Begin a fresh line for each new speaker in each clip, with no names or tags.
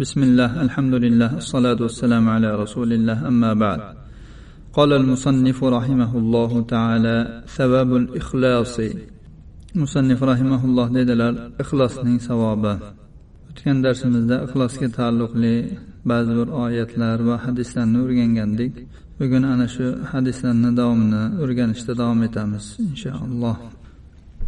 بسم الله الحمد لله الصلاة والسلام على رسول الله أما بعد قال المصنف رحمه الله تعالى ثواب الإخلاص مصنف رحمه الله dedilar ixlosning savobi o'tgan darsimizda ixlosga taalluqli ba'zi bir oyatlar va hadislarni o'rgangandik bugun ana shu hadislarni davomini o'rganishda davom etamiz inshaalloh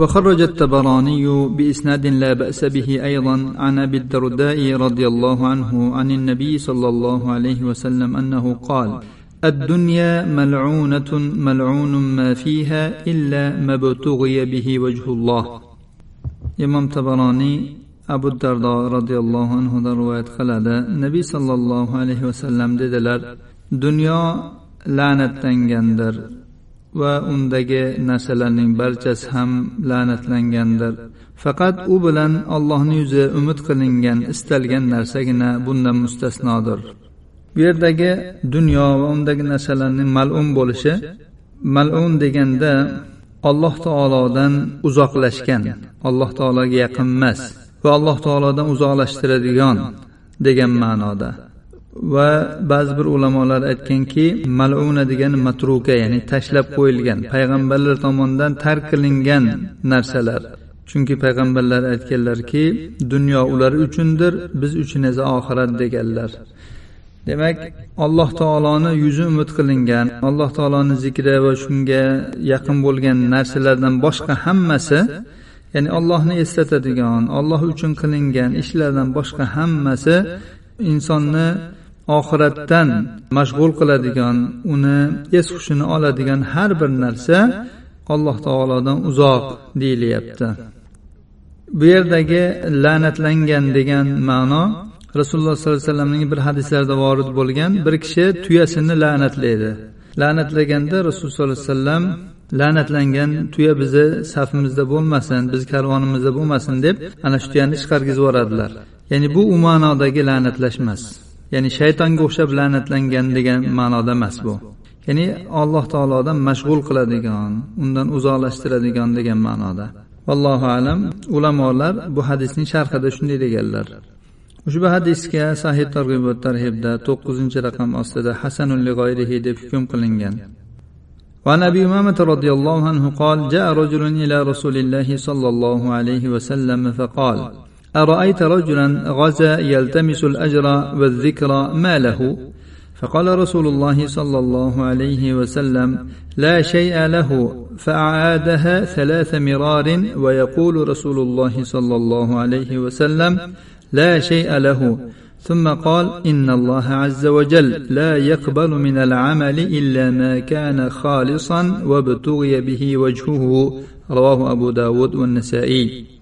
وخرج التبراني بإسناد لا بأس به أيضا عن أبي الدرداء رضي الله عنه عن النبي صلى الله عليه وسلم أنه قال الدنيا ملعونة ملعون ما فيها إلا ما ابتغي به وجه الله. إمام تبراني أبو الدرداء رضي الله عنه رواية قلد النبي صلى الله عليه وسلم dedilar dunyo la'natlangandir va undagi narsalarning barchasi ham la'natlangandir. Faqat u bilan allohni yuzi umid qilingan istalgan narsagina bundan mustasnodir. Bu yerdagi dunyo va undagi narsalarning mal'un bo'lishi mal'un deganda alloh taolodan uzoqlashgan alloh taologa yaqin emas va alloh taolodan uzoqlashtiradigan degan ma'noda. Va ba'zi bir ulamolar aytganki maluna degani matruka ya'ni tashlab qo'yilgan payg'ambarlar tomonidan tark qilingan narsalar. Chunki payg'ambarlar aytganlarki dunyo ular uchundir biz uchun esa oxirat deganlar. Demak alloh taoloni yuzi umid qilingan alloh taoloni zikri va shunga yaqin bo'lgan narsalardan boshqa hammasi ya'ni allohni eslatadigan olloh uchun qilingan ishlardan boshqa hammasi insonni oxiratdan mashg'ul qiladigan uni es hushini oladigan har bir narsa alloh taolodan uzoq deyilyapti. Bu yerdagi la'natlangan degan ma'no rasululloh sollallohu alayhi vasallamning bir hadislarida vorid bo'lgan bir kishi tuyasini la'natlaydi. La'natlaganda rasululloh sollallohu alayhi vasallam la'natlangan tuya bizni safimizda bo'lmasin biz karvonimizda bo'lmasin deb ana shu tuyani chiqargizib yuboradilar. Ya'ni bu u ma'nodagi la'natlash emas ya'ni shaytonga o'xshab la'natlangan degan ma'noda emas bu ya'ni alloh taolodan mashg'ul qiladigan undan uzoqlashtiradigan degan ma'noda vallohu alam ulamolar bu hadisning sharhida shunday deganlar ushbu hadisga sahih targ'ibot tarhibda to'qqizinchi raqam ostida hasanul lig'oyrihi deb hukm qilingan وعن ابي امامه رضي الله عنه قال جاء رجل الى رسول الله صلى الله عليه وسلم فقال أرأيت رجلا غزا يلتمس الأجر والذكر ما له فقال رسول الله صلى الله عليه وسلم لا شيء له فأعادها ثلاث مرار ويقول رسول الله صلى الله عليه وسلم لا شيء له. ثم قال إن الله عز وجل لا يقبل من العمل إلا ما كان خالصا وابتغي به وجهه. رواه أبو داود والنسائي.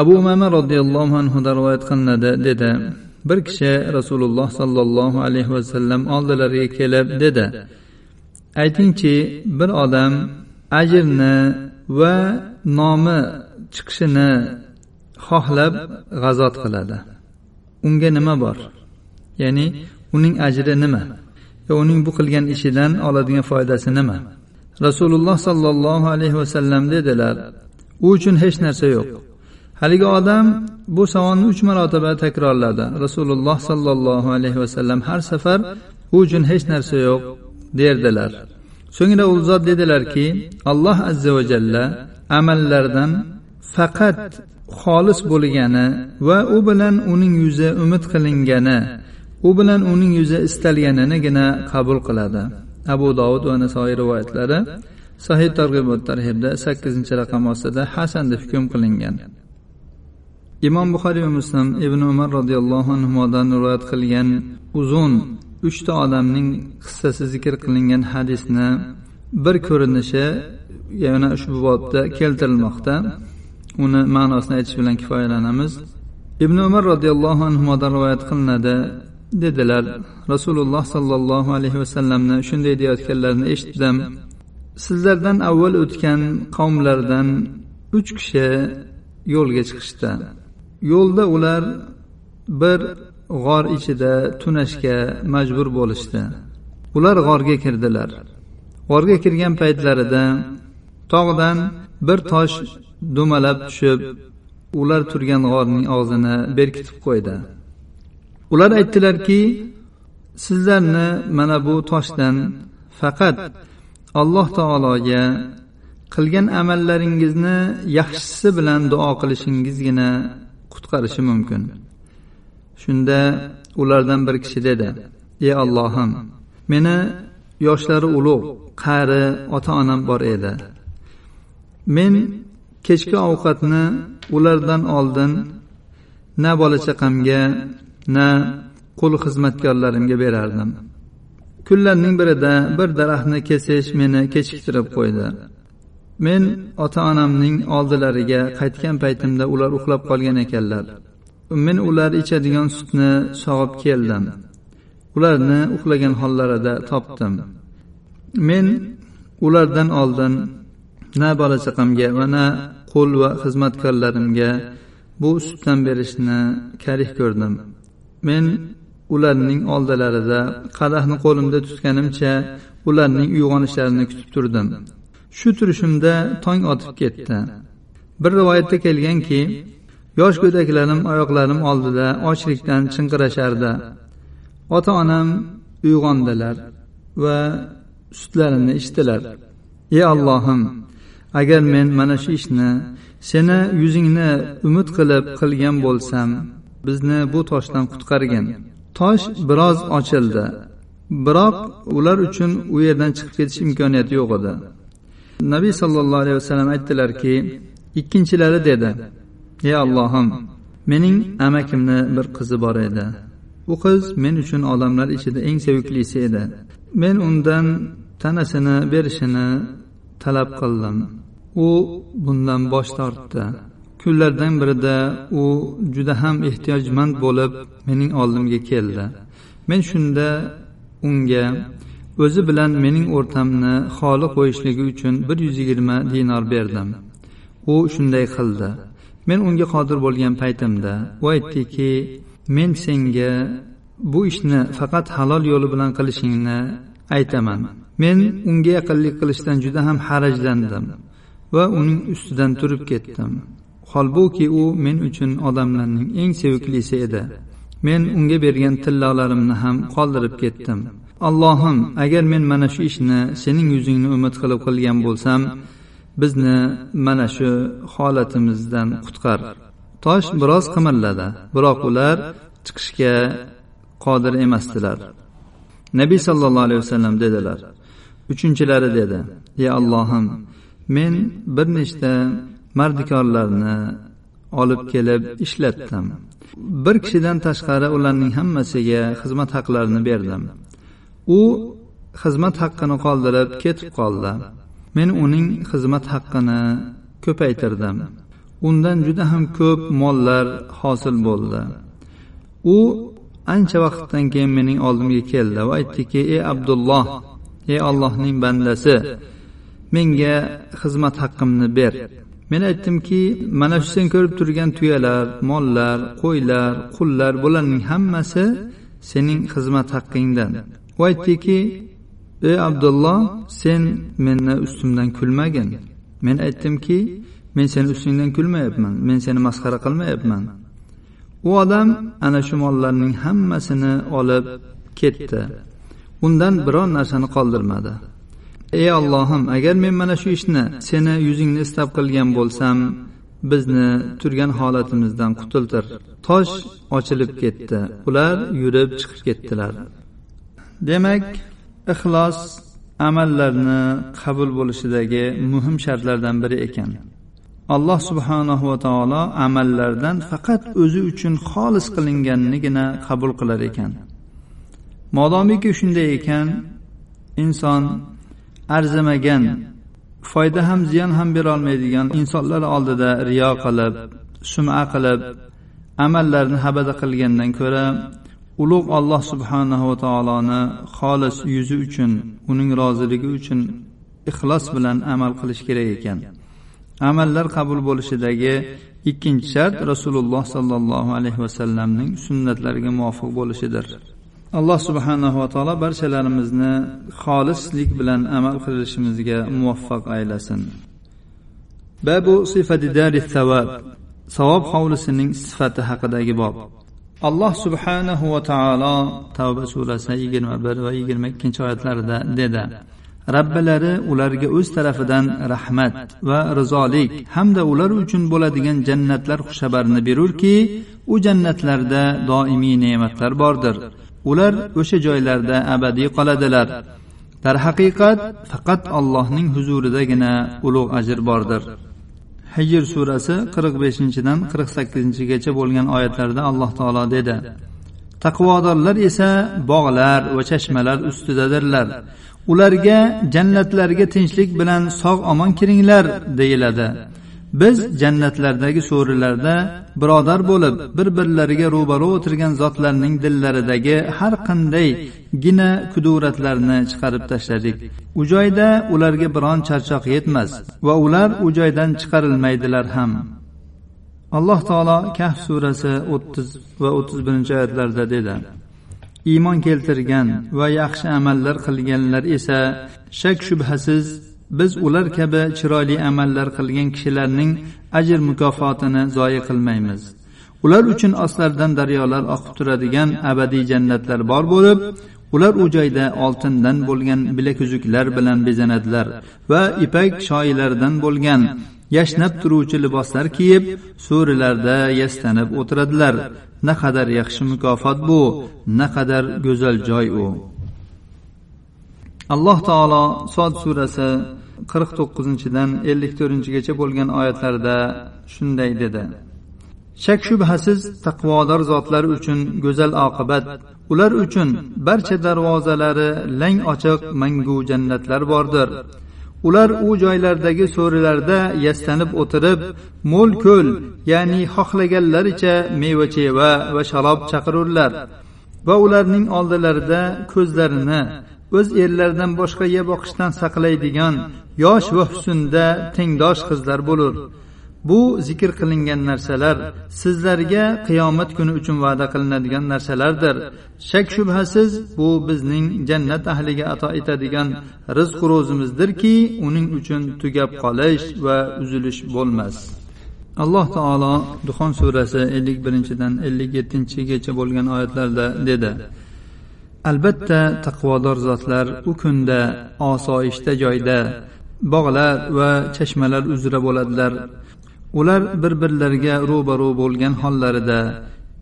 Abu umama roziyallohu anhudan rivoyat qilinadi dedi. Bir kishi rasululloh sollallohu alayhi vasallam oldilariga kelib dedi. Aytingchi bir odam ajrni va nomi chiqishini xohlab g'azot qiladi. Unga nima bor? Ya'ni uning ajri nima? Va uning bu qilgan ishidan oladigan foydasi nima? Rasululloh sollallohu alayhi vasallam dedilar u uchun hech narsa yo'q. Haligi odam bu savolni uch marotaba takrorladi. Rasululloh sollallohu alayhi vasallam har safar u uchun hech narsa yo'q derdilar. So'ngra u zot dedilarki alloh azza va jalla amallardan faqat xolis bo'lgani va u bilan uning yuzi umid qilingani u bilan uning yuzi istalganinigina qabul qiladi. Abu dovud va nasoiy rivoyatlari sahih targ'ibot tarhibda sakkizinchi raqam ostida hasan deb hukm qilingan. Imom buxoriy va muslim ibn umar roziyallohu anhudan rivoyat qilgan uzun uchta odamning qissasi zikr qilingan hadisni bir ko'rinishi yana ushbu bobda keltirilmoqda. Uni ma'nosini aytish bilan kifoyalanamiz. Ibn umar roziyallohu anhudan rivoyat qilinadi. Dedilar rasululloh sollallohu alayhi vasallamni shunday deyayotganlarini eshitdim. Sizlardan avval o'tgan qavmlardan uch kishi yo'lga chiqishdi. Yo'lda ular bir g'or ichida tunashga majbur bo'lishdi. Ular g'orga kirdilar. G'orga kirgan paytlarida tog'dan bir tosh dumalab tushib ular turgan g'orning og'zini berkitib qo'ydi. Ular aytdilarki sizlarni mana bu toshdan faqat alloh taologa qilgan amallaringizni yaxshisi bilan duo qilishingizgina qutqarishi mumkin. Shunda ulardan bir kishi dedi ey allohim meni yoshlari ulug' qari ota onam bor edi. Men kechki ovqatni ulardan oldin na bola chaqamga na qul xizmatkorlarimga berardim. Kunlarning birida bir daraxtni kesish meni kechiktirib qo'ydi. Men ota onamning oldilariga qaytgan paytimda ular uxlab qolgan ekanlar. Men ular ichadigan sutni sog'ib keldim. Ularni uxlagan hollarida topdim. Men ulardan oldin na bola chaqamga va na qul va xizmatkorlarimga bu sutdan berishni karih ko'rdim. Men ularning oldilarida qadahni qo'limda tutganimcha ularning uyg'onishlarini kutib turdim. Shu turishimda tong otib ketdi. Bir rivoyatda kelganki yosh go'daklarim oyoqlarim oldida ochlikdan chinqirashardi. Ota onam uyg'ondilar va sutlarimni ichdilar. Ey allohim agar men mana shu ishni seni yuzingni umid qilib qilgan bo'lsam bizni bu toshdan qutqargin. Tosh biroz ochildi. Biroq ular uchun u yerdan chiqib ketish imkoniyati yo'q edi. Nabiy sollallohu alayhi vasallam aytdilarki ikkinchilari dedi ey allohim mening amakimni bir qizi bor edi. U qiz men uchun odamlar ichida eng seviklisi edi. Men undan tanasini berishini talab qildim. U bundan bosh tortdi. Kunlardan birida u juda ham ehtiyojmand bo'lib mening oldimga keldi. Men shunda unga o'zi bilan mening o'rtamni xoli qo'yishligi uchun bir yuz yigirma dinor berdim. U shunday qildi. Men unga qodir bo'lgan paytimda u aytdiki men senga bu ishni faqat halol yo'li bilan qilishingni aytaman. Men unga yaqinlik qilishdan juda ham harajlandim va uning ustidan turib ketdim. Holbuki u men uchun odamlarning eng seviklisi edi. Men unga bergan tillolarimni ham qoldirib ketdim. Allohim agar men mana shu ishni sening yuzingni umid qilib qilgan bo'lsam bizni mana shu holatimizdan qutqar. Tosh biroz qimirladi biroq ular chiqishga qodir emasdilar. Nabiy sollallohu alayhi vasallam dedilar uchinchilari dedi ey allohim men bir nechta mardikorlarni olib kelib ishlatdim. Bir kishidan tashqari ularning hammasiga xizmat haqlarini berdim. U xizmat haqqini qoldirib ketib qoldi. Men uning xizmat haqqini ko'paytirdim. Undan juda ham ko'p mollar hosil bo'ldi. U ancha vaqtdan keyin mening oldimga keldi va aytdiki ey abdulloh ey allohning bandasi menga xizmat haqqimni ber. Men aytdimki mana shu sen ko'rib turgan tuyalar mollar qo'ylar qullar bularning hammasi sening xizmat haqqingdan. U aytdiki ey abdulloh sen meni ustimdan kulmagin. Men aytdimki men seni ustingdan kulmayapman men seni masxara qilmayapman. U odam ana shu mollarning hammasini olib ketdi. Undan biror narsani qoldirmadi. Ey allohim agar men mana shu ishni seni yuzingni istab qilgan bo'lsam bizni turgan holatimizdan qutultir. Tosh ochilib ketdi. Ular yurib chiqib ketdilar. Demak ixlos amallarni qabul bo'lishidagi muhim shartlardan biri ekan. Alloh subhanahu va taolo amallardan faqat o'zi uchun xolis qilinganligina qabul qilar ekan. Modomiki shunday ekan inson arzimagan foyda ham ziyon ham berolmaydigan insonlar oldida riyo qilib suma qilib amallarni habada qilgandan ko'ra ulug' alloh subhanahu va taoloni xolis yuzi uchun uning roziligi uchun ixlos bilan amal qilish kerak ekan. Amallar qabul bo'lishidagi ikkinchi shart rasululloh sollallohu alayhi vasallamning sunnatlariga muvofiq bo'lishidir. Alloh subhanahu va taolo barchalarimizni xolislik bilan amal qilishimizga muvaffaq aylasin. Babu sifati dari savob savob hovlisining sifati haqidagi bob. Alloh subhanahu va taolo tavba surasi yigirma bir va yigirma ikkinchi oyatlarida dedi. Robbilari ularga o'z tarafidan rahmat va rizolik hamda ular uchun bo'ladigan jannatlar xushxabarini berurki u jannatlarda doimiy ne'matlar bordir. Ular o'sha joylarda abadiy qoladilar. Darhaqiqat faqat allohning huzuridagina ulug' ajr bordir. Hijr surasi qirq beshinchidan qirq sakkizinchigacha bo'lgan oyatlarda alloh taolo dedi. Taqvodorlar esa bog'lar va chashmalar ustidadirlar. Ularga jannatlarga tinchlik bilan sog' omon kiringlar deyiladi. Biz jannatlardagi so'rilarda birodar bo'lib bir birlariga ro'baro o'tirgan zotlarning dillaridagi har qanday gina kuduratlarni chiqarib tashladik. U joyda ularga biron charchoq yetmas va ular u joydan chiqarilmaydilar ham. Alloh taolo kahf surasi o'ttiz va o'ttiz birinchi oyatlarda dedi. Iymon keltirgan va yaxshi amallar qilganlar esa shak shubhasiz biz ular kabi chiroyli amallar qilgan kishilarning ajr mukofotini zoya qilmaymiz. Ular uchun ostlaridan daryolar oqib turadigan abadiy jannatlar bor bo'lib ular u joyda oltindan bo'lgan bilakuzuklar bilan bezanadilar va ipak shoyilardan bo'lgan yashnab turuvchi liboslar kiyib so'rilarda yastanib o'tiradilar. Naqadar yaxshi mukofot bu naqadar go'zal joy u. alloh taolo sod surasi qirq to'qqizinchidan ellik to'rtinchigacha bo'lgan oyatlarda shunday dedi. Shak shubhasiz taqvodor zotlar uchun go'zal oqibat. Ular uchun barcha darvozalari lang ochiq mangu jannatlar bordir. Ular u joylardagi so'rilarda yastanib o'tirib mo'l ko'l ya'ni xohlaganlaricha meva cheva va sharob chaqirurlar va ularning oldilarida ko'zlarini o'z erlaridan boshqaga boqishdan saqlaydigan yosh va husnda tengdosh qizlar bo'lur. Bu zikr qilingan narsalar sizlarga qiyomat kuni uchun va'da qilinadigan narsalardir. Shak shubhasiz bu bizning jannat ahliga ato etadigan rizq ro'zimizdirki uning uchun tugab qolish va uzilish bo'lmas. Alloh taolo duxon surasi ellik birinchidan ellik yettinchigacha bo'lgan oyatlarda dedi. Albatta taqvodor zotlar u kunda osoyishta joyda bog'lar va chashmalar uzra bo'ladilar. Ular bir birlariga ro'baro bo'lgan hollarida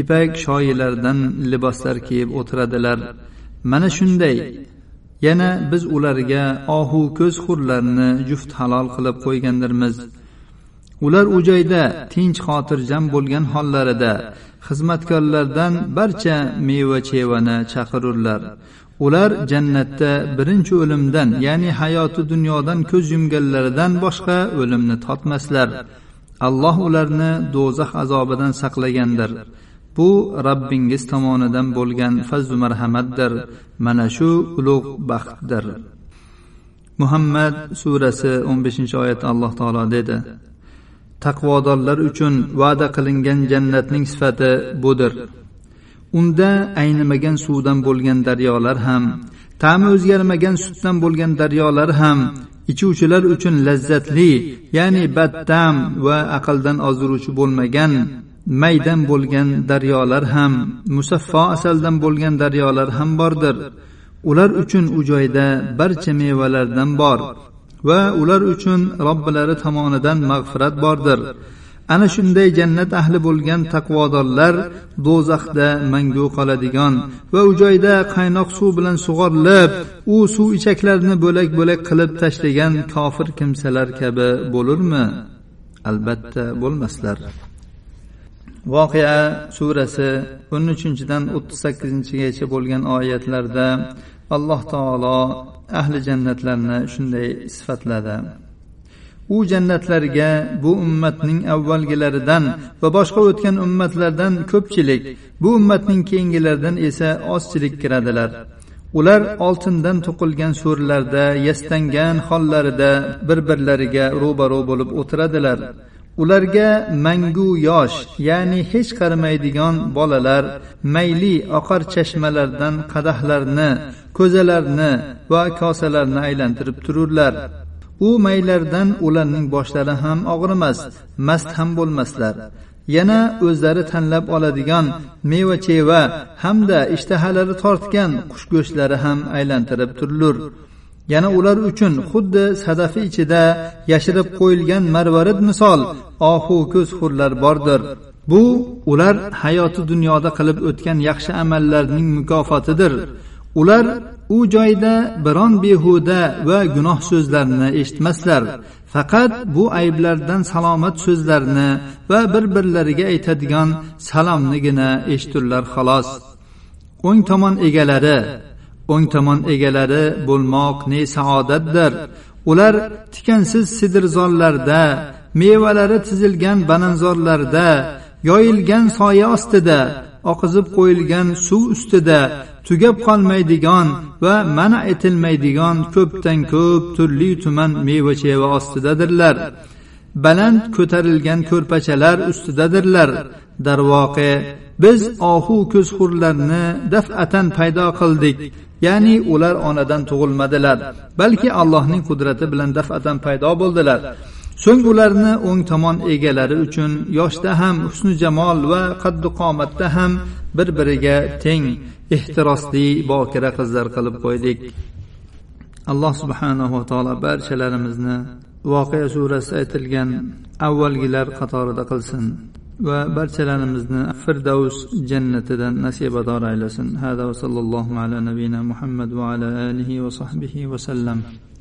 ipak shoyilardan liboslar kiyib o'tiradilar. Mana shunday yana biz ularga ohu ko'z hurlarni juft halol qilib qo'ygandirmiz. Ular u joyda tinch xotirjam bo'lgan hollarida xizmatkorlardan barcha meva chevani chaqirurlar. Ular jannatda birinchi o'limdan ya'ni hayoti dunyodan ko'z yumganlaridan boshqa o'limni totmaslar alloh ularni do'zax azobidan saqlagandir. Bu robbingiz tomonidan bo'lgan fazlu marhamatdir. Mana shu ulug' baxtdir. Muhammad surasi o'n beshinchi oyatda alloh taolo dedi. Taqvodorlar uchun va'da qilingan jannatning sifati budir. Unda aynimagan suvdan bo'lgan daryolar ham ta'mi o'zgarmagan sutdan bo'lgan daryolar ham ichuvchilar uchun lazzatli ya'ni badtam va aqldan ozdiruvchi bo'lmagan maydan bo'lgan daryolar ham musaffo asaldan bo'lgan daryolar ham bordir. Ular uchun u joyda barcha mevalardan bor. Va ular uchun robbilari tomonidan mag'firat bordir. Ana shunday jannat ahli bo'lgan taqvodorlar do'zaxda mangu qoladigan va u joyda qaynoq suv bilan sug'orilib u suv ichaklarini bo'lak bo'lak qilib tashlagan kofir kimsalar kabi bo'lurmi? Albatta bo'lmaslar. Voqea surasi o'n uchinchidan o'ttiz sakkizinchigacha bo'lgan oyatlarda alloh taolo ahli jannatlarni shunday sifatladi. U jannatlarga bu ummatning avvalgilaridan va boshqa o'tgan ummatlardan ko'pchilik bu ummatning keyingilaridan esa ozchilik kiradilar. Ular oltindan to'qilgan so'rlarda yastangan hollarida bir birlariga ro'baro bo'lib o'tiradilar. Ularga mangu yosh ya'ni hech qarimaydigan bolalar mayli oqar chashmalardan qadahlarni ko'zalarni va kosalarni aylantirib tururlar. U maylardan ularning boshlari ham og'rimas mast ham bo'lmaslar. Yana o'zlari tanlab oladigan meva cheva hamda ishtahalari tortgan qush go'shtlari ham aylantirib turilur. Yana ular uchun xuddi sadafi ichida yashirib qo'yilgan marvarid misol ohu ko'z hurlar bordir. Bu ular hayoti dunyoda qilib o'tgan yaxshi amallarning mukofotidir. Ular u joyda biron behuda va gunoh so'zlarni eshitmaslar. Faqat bu ayblardan salomat so'zlarni va bir birlariga aytadigan salomnigina eshiturlar xolos. O'ng tomon egalari o'ng tomon egalari bo'lmoq ne saodatdir. Ular tikansiz sidirzorlarda mevalari tizilgan bananzorlarda yoyilgan soya ostida oqizib qo'yilgan suv ustida tugab qolmaydigan va mana etilmaydigan ko'pdan ko'p turli tuman meva cheva ostidadirlar. Baland ko'tarilgan ko'rpachalar ustidadirlar. Darvoqe biz ohu ko'zxurlarni daf'atan paydo qildik. Ya'ni ular onadan tug'ilmadilar balki allohning qudrati bilan daf'atan paydo bo'ldilar. So'ng ularni o'ng tomon egalari uchun yoshda ham husni jamol va qaddi qomatda ham bir biriga teng ehtirosli bokira qizlar qilib qo'ydik. Alloh subhanahu va taolo barchalarimizni voqea surasida aytilgan avvalgilar qatorida qilsin. Va barchalarimizni firdavs jannatidan nasibador aylasin. Hada va sallallohu ala nabiyina muhammad va ala alihi va sahbihi vasallam